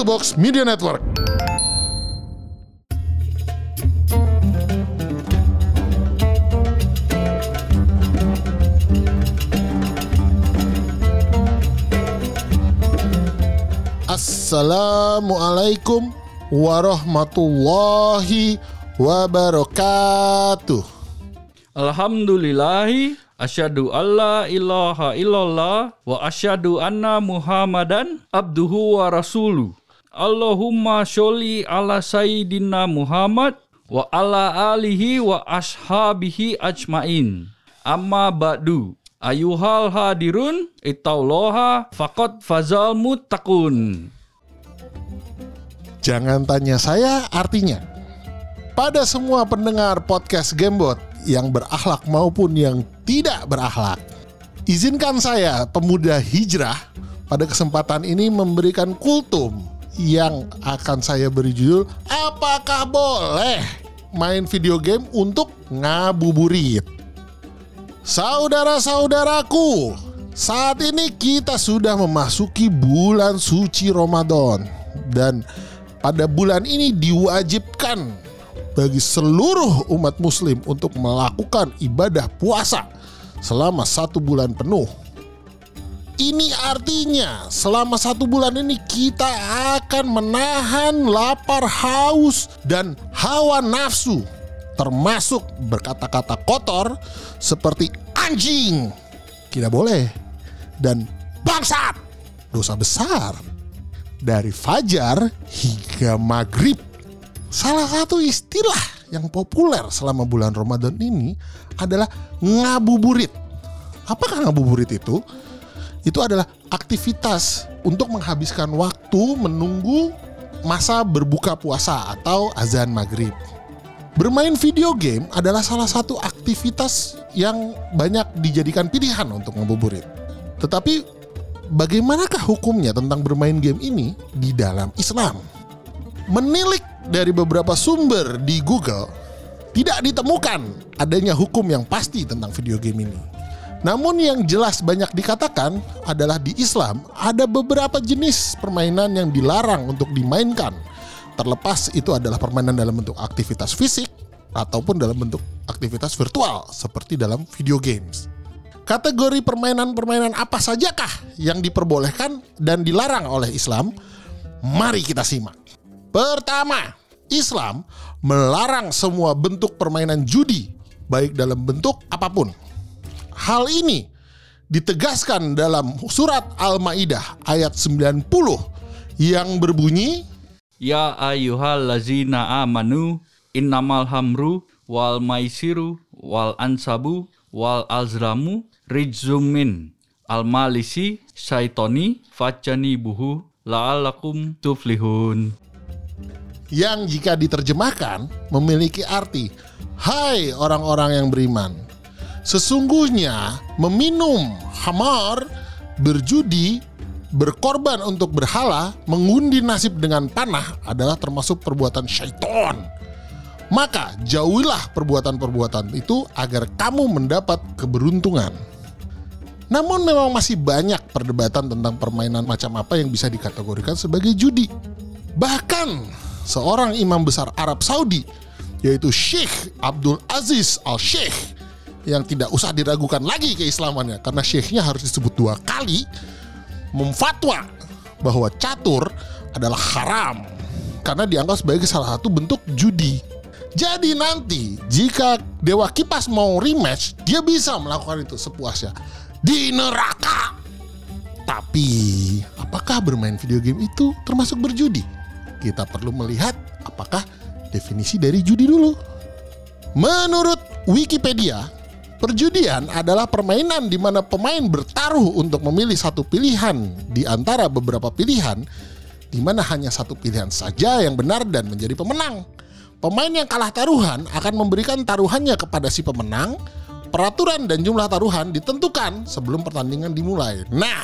to Box Media Network. Assalamualaikum warahmatullahi wabarakatuh. Alhamdulillahi asyhadu alla ilaha illallah wa asyhadu anna Muhammadan abduhu wa rasuluh. Allahumma sholli ala sayyidina Muhammad wa ala alihi wa ashabihi ajmain. Amma ba'du. Ayuhal hadirun itauloha faqad fazal muttaqun. Jangan tanya saya artinya. Pada semua pendengar podcast Gamebot yang berakhlak maupun yang tidak berakhlak. Izinkan saya, pemuda hijrah, pada kesempatan ini memberikan kultum yang akan saya beri judul Apakah boleh main video game untuk ngabuburit? Saudara-saudaraku, saat ini kita sudah memasuki bulan suci Ramadan dan pada bulan ini diwajibkan bagi seluruh umat muslim untuk melakukan ibadah puasa selama satu bulan penuh. Ini artinya selama satu bulan ini kita akan menahan lapar, haus, dan hawa nafsu termasuk berkata-kata kotor seperti anjing. Tidak boleh. Dan bangsat dosa besar. Dari fajar hingga maghrib. Salah satu istilah yang populer selama bulan Ramadan ini adalah ngabuburit. Apakah ngabuburit itu itu adalah aktivitas untuk menghabiskan waktu menunggu masa berbuka puasa atau azan maghrib Bermain video game adalah salah satu aktivitas yang banyak dijadikan pilihan untuk ngabuburit. Tetapi bagaimanakah hukumnya tentang bermain game ini di dalam Islam? Menilik dari beberapa sumber di Google, tidak ditemukan adanya hukum yang pasti tentang video game ini. Namun yang jelas banyak dikatakan adalah di Islam ada beberapa jenis permainan yang dilarang untuk dimainkan terlepas itu adalah permainan dalam bentuk aktivitas fisik ataupun dalam bentuk aktivitas virtual seperti dalam video games. Kategori permainan-permainan apa sajakah yang diperbolehkan dan dilarang oleh Islam? Mari kita simak. Pertama, Islam melarang semua bentuk permainan judi baik dalam bentuk apa pun. Hal ini ditegaskan dalam surat Al-Maidah ayat 90 yang berbunyi Ya ayyuhal lazina amanu innamal hamru wal maisiru wal ansabu wal azramu rijzumin al malisi syaitoni fajani buhu la'alakum tuflihun. Yang jika diterjemahkan memiliki arti Hai orang-orang yang beriman Sesungguhnya meminum hamar berjudi berkorban untuk berhala, mengundi nasib dengan panah adalah termasuk perbuatan syaiton. Maka jauhilah perbuatan-perbuatan itu agar kamu mendapat keberuntungan. Namun memang masih banyak perdebatan tentang permainan macam apa yang bisa dikategorikan sebagai judi. Bahkan seorang imam besar Arab Saudi yaitu Sheikh Abdul Aziz Al-Sheikh yang tidak usah diragukan lagi keislamannya karena syekhnya harus disebut dua kali memfatwa bahwa catur adalah haram karena dianggap sebagai salah satu bentuk judi. Jadi nanti jika Dewa Kipas mau rematch, dia bisa melakukan itu sepuasnya di neraka. Tapi apakah bermain video game itu termasuk berjudi? Kita perlu melihat apakah definisi dari judi dulu. Menurut Wikipedia, Perjudian adalah permainan di mana pemain bertaruh untuk memilih satu pilihan di antara beberapa pilihan, di mana hanya satu pilihan saja yang benar dan menjadi pemenang. Pemain yang kalah taruhan akan memberikan taruhannya kepada si pemenang. Peraturan dan jumlah taruhan ditentukan sebelum pertandingan dimulai. Nah,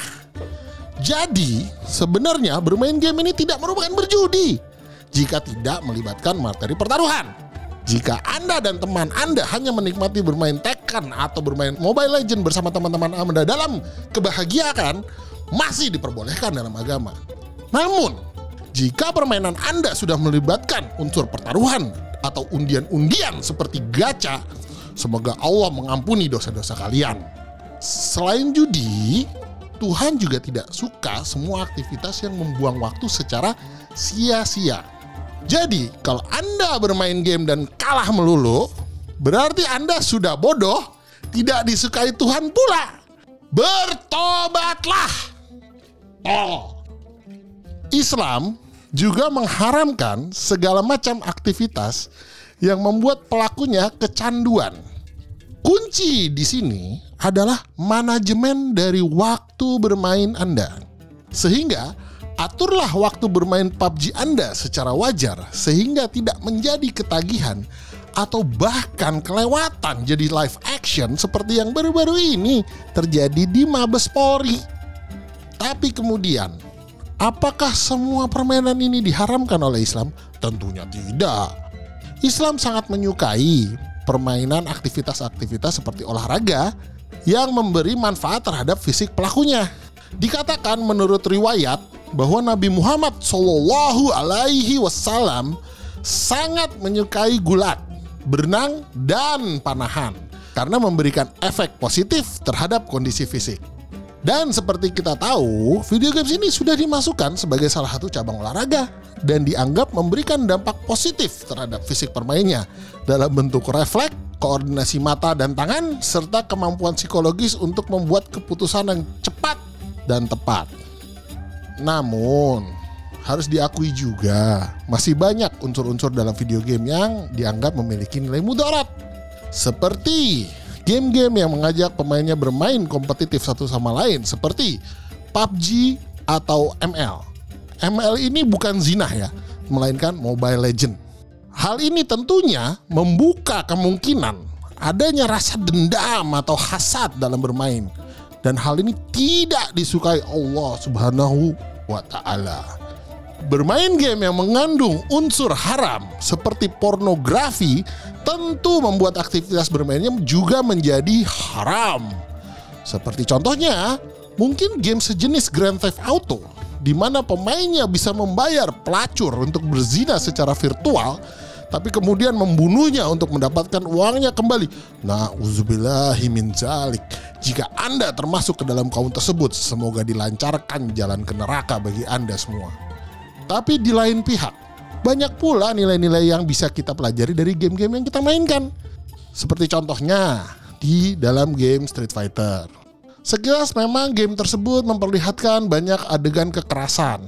jadi sebenarnya bermain game ini tidak merupakan berjudi jika tidak melibatkan materi pertaruhan. Jika Anda dan teman Anda hanya menikmati bermain Tekken atau bermain Mobile Legend bersama teman-teman Anda dalam kebahagiaan, masih diperbolehkan dalam agama. Namun, Jika permainan Anda sudah melibatkan unsur pertaruhan atau undian-undian seperti gacha, semoga Allah mengampuni dosa-dosa kalian. Selain judi, Tuhan juga tidak suka semua aktivitas yang membuang waktu secara sia-sia. Jadi, kalau Anda bermain game dan kalah melulu, berarti Anda sudah bodoh, tidak disukai Tuhan pula. Bertobatlah. Oh. Islam juga mengharamkan segala macam aktivitas yang membuat pelakunya kecanduan. Kunci di sini adalah manajemen dari waktu bermain Anda. Sehingga aturlah waktu bermain PUBG Anda secara wajar sehingga tidak menjadi ketagihan atau bahkan kelewatan jadi live action seperti yang baru-baru ini terjadi di Mabes Polri. Tapi kemudian, apakah semua permainan ini diharamkan oleh Islam? Tentunya tidak. Islam sangat menyukai permainan aktivitas-aktivitas seperti olahraga yang memberi manfaat terhadap fisik pelakunya. Dikatakan menurut riwayat bahwa Nabi Muhammad Shallallahu Alaihi Wasallam sangat menyukai gulat, berenang, dan panahan karena memberikan efek positif terhadap kondisi fisik. Dan seperti kita tahu, video games ini sudah dimasukkan sebagai salah satu cabang olahraga dan dianggap memberikan dampak positif terhadap fisik permainnya dalam bentuk refleks, koordinasi mata dan tangan, serta kemampuan psikologis untuk membuat keputusan yang cepat dan tepat. Namun, harus diakui juga masih banyak unsur-unsur dalam video game yang dianggap memiliki nilai mudarat. Seperti game-game yang mengajak pemainnya bermain kompetitif satu sama lain seperti PUBG atau ML. ML ini bukan zina ya, melainkan Mobile Legend. Hal ini tentunya membuka kemungkinan adanya rasa dendam atau hasad dalam bermain. Dan hal ini tidak disukai Allah Subhanahu wa taala. Bermain game yang mengandung unsur haram seperti pornografi tentu membuat aktivitas bermainnya juga menjadi haram. Seperti contohnya, mungkin game sejenis Grand Theft Auto di mana pemainnya bisa membayar pelacur untuk berzina secara virtual tapi kemudian membunuhnya untuk mendapatkan uangnya kembali. Nah, min zalik. Jika Anda termasuk ke dalam kaum tersebut, semoga dilancarkan jalan ke neraka bagi Anda semua. Tapi di lain pihak, banyak pula nilai-nilai yang bisa kita pelajari dari game-game yang kita mainkan. Seperti contohnya di dalam game Street Fighter. Sekilas memang game tersebut memperlihatkan banyak adegan kekerasan,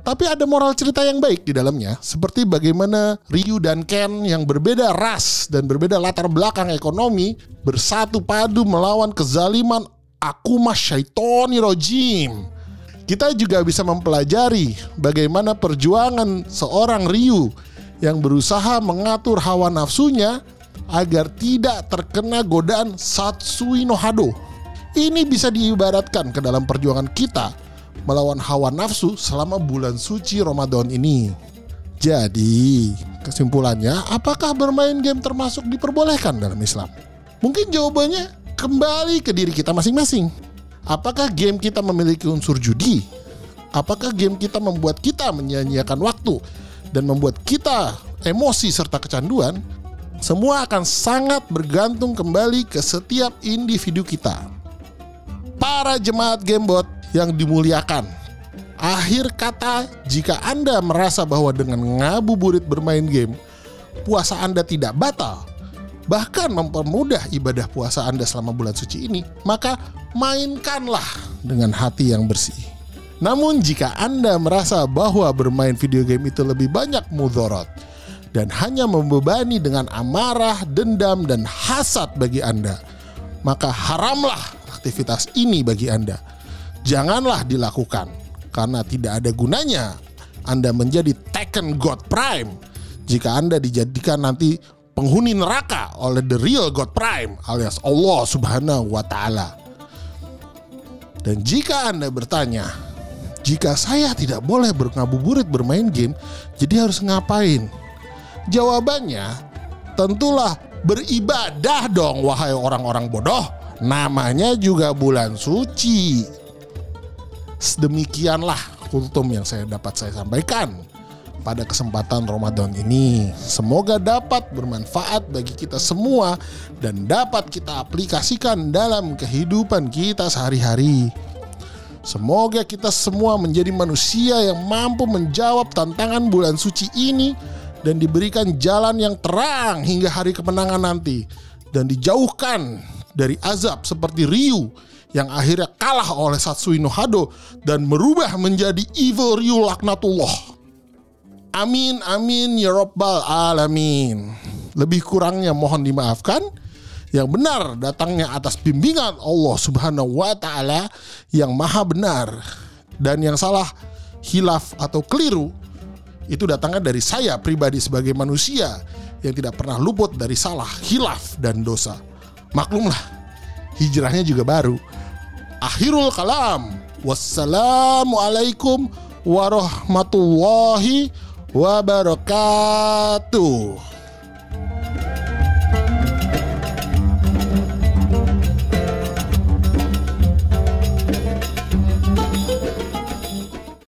tapi ada moral cerita yang baik di dalamnya, seperti bagaimana Ryu dan Ken yang berbeda ras dan berbeda latar belakang ekonomi bersatu padu melawan kezaliman Akuma Syaitoni Rojim. Kita juga bisa mempelajari bagaimana perjuangan seorang Ryu yang berusaha mengatur hawa nafsunya agar tidak terkena godaan Satsui no Hado. Ini bisa diibaratkan ke dalam perjuangan kita melawan hawa nafsu selama bulan suci Ramadan ini. Jadi, kesimpulannya, apakah bermain game termasuk diperbolehkan dalam Islam? Mungkin jawabannya kembali ke diri kita masing-masing. Apakah game kita memiliki unsur judi? Apakah game kita membuat kita menyia-nyiakan waktu dan membuat kita emosi serta kecanduan? Semua akan sangat bergantung kembali ke setiap individu kita. Para jemaat Gamebot yang dimuliakan. Akhir kata, jika Anda merasa bahwa dengan ngabuburit bermain game, puasa Anda tidak batal, bahkan mempermudah ibadah puasa Anda selama bulan suci ini, maka mainkanlah dengan hati yang bersih. Namun jika Anda merasa bahwa bermain video game itu lebih banyak mudorot dan hanya membebani dengan amarah, dendam, dan hasad bagi Anda, maka haramlah aktivitas ini bagi Anda janganlah dilakukan karena tidak ada gunanya Anda menjadi Tekken God Prime jika Anda dijadikan nanti penghuni neraka oleh the real God Prime alias Allah Subhanahu wa taala. Dan jika Anda bertanya, jika saya tidak boleh berngabuburit bermain game, jadi harus ngapain? Jawabannya, tentulah beribadah dong wahai orang-orang bodoh. Namanya juga bulan suci. Sedemikianlah kultum yang saya dapat saya sampaikan. Pada kesempatan Ramadan ini. Semoga dapat bermanfaat bagi kita semua dan dapat kita aplikasikan dalam kehidupan kita sehari-hari. Semoga kita semua menjadi manusia yang mampu menjawab tantangan bulan suci ini dan diberikan jalan yang terang hingga hari kemenangan nanti dan dijauhkan dari azab seperti Ryu yang akhirnya kalah oleh Satsui no Hado dan merubah menjadi evil Ryu laknatullah. Amin amin ya rabbal alamin. Lebih kurangnya mohon dimaafkan yang benar datangnya atas bimbingan Allah Subhanahu wa taala yang maha benar dan yang salah hilaf atau keliru itu datangnya dari saya pribadi sebagai manusia yang tidak pernah luput dari salah, hilaf dan dosa. Maklumlah, hijrahnya juga baru. Akhirul kalam. Wassalamualaikum warahmatullahi wabarakatuh.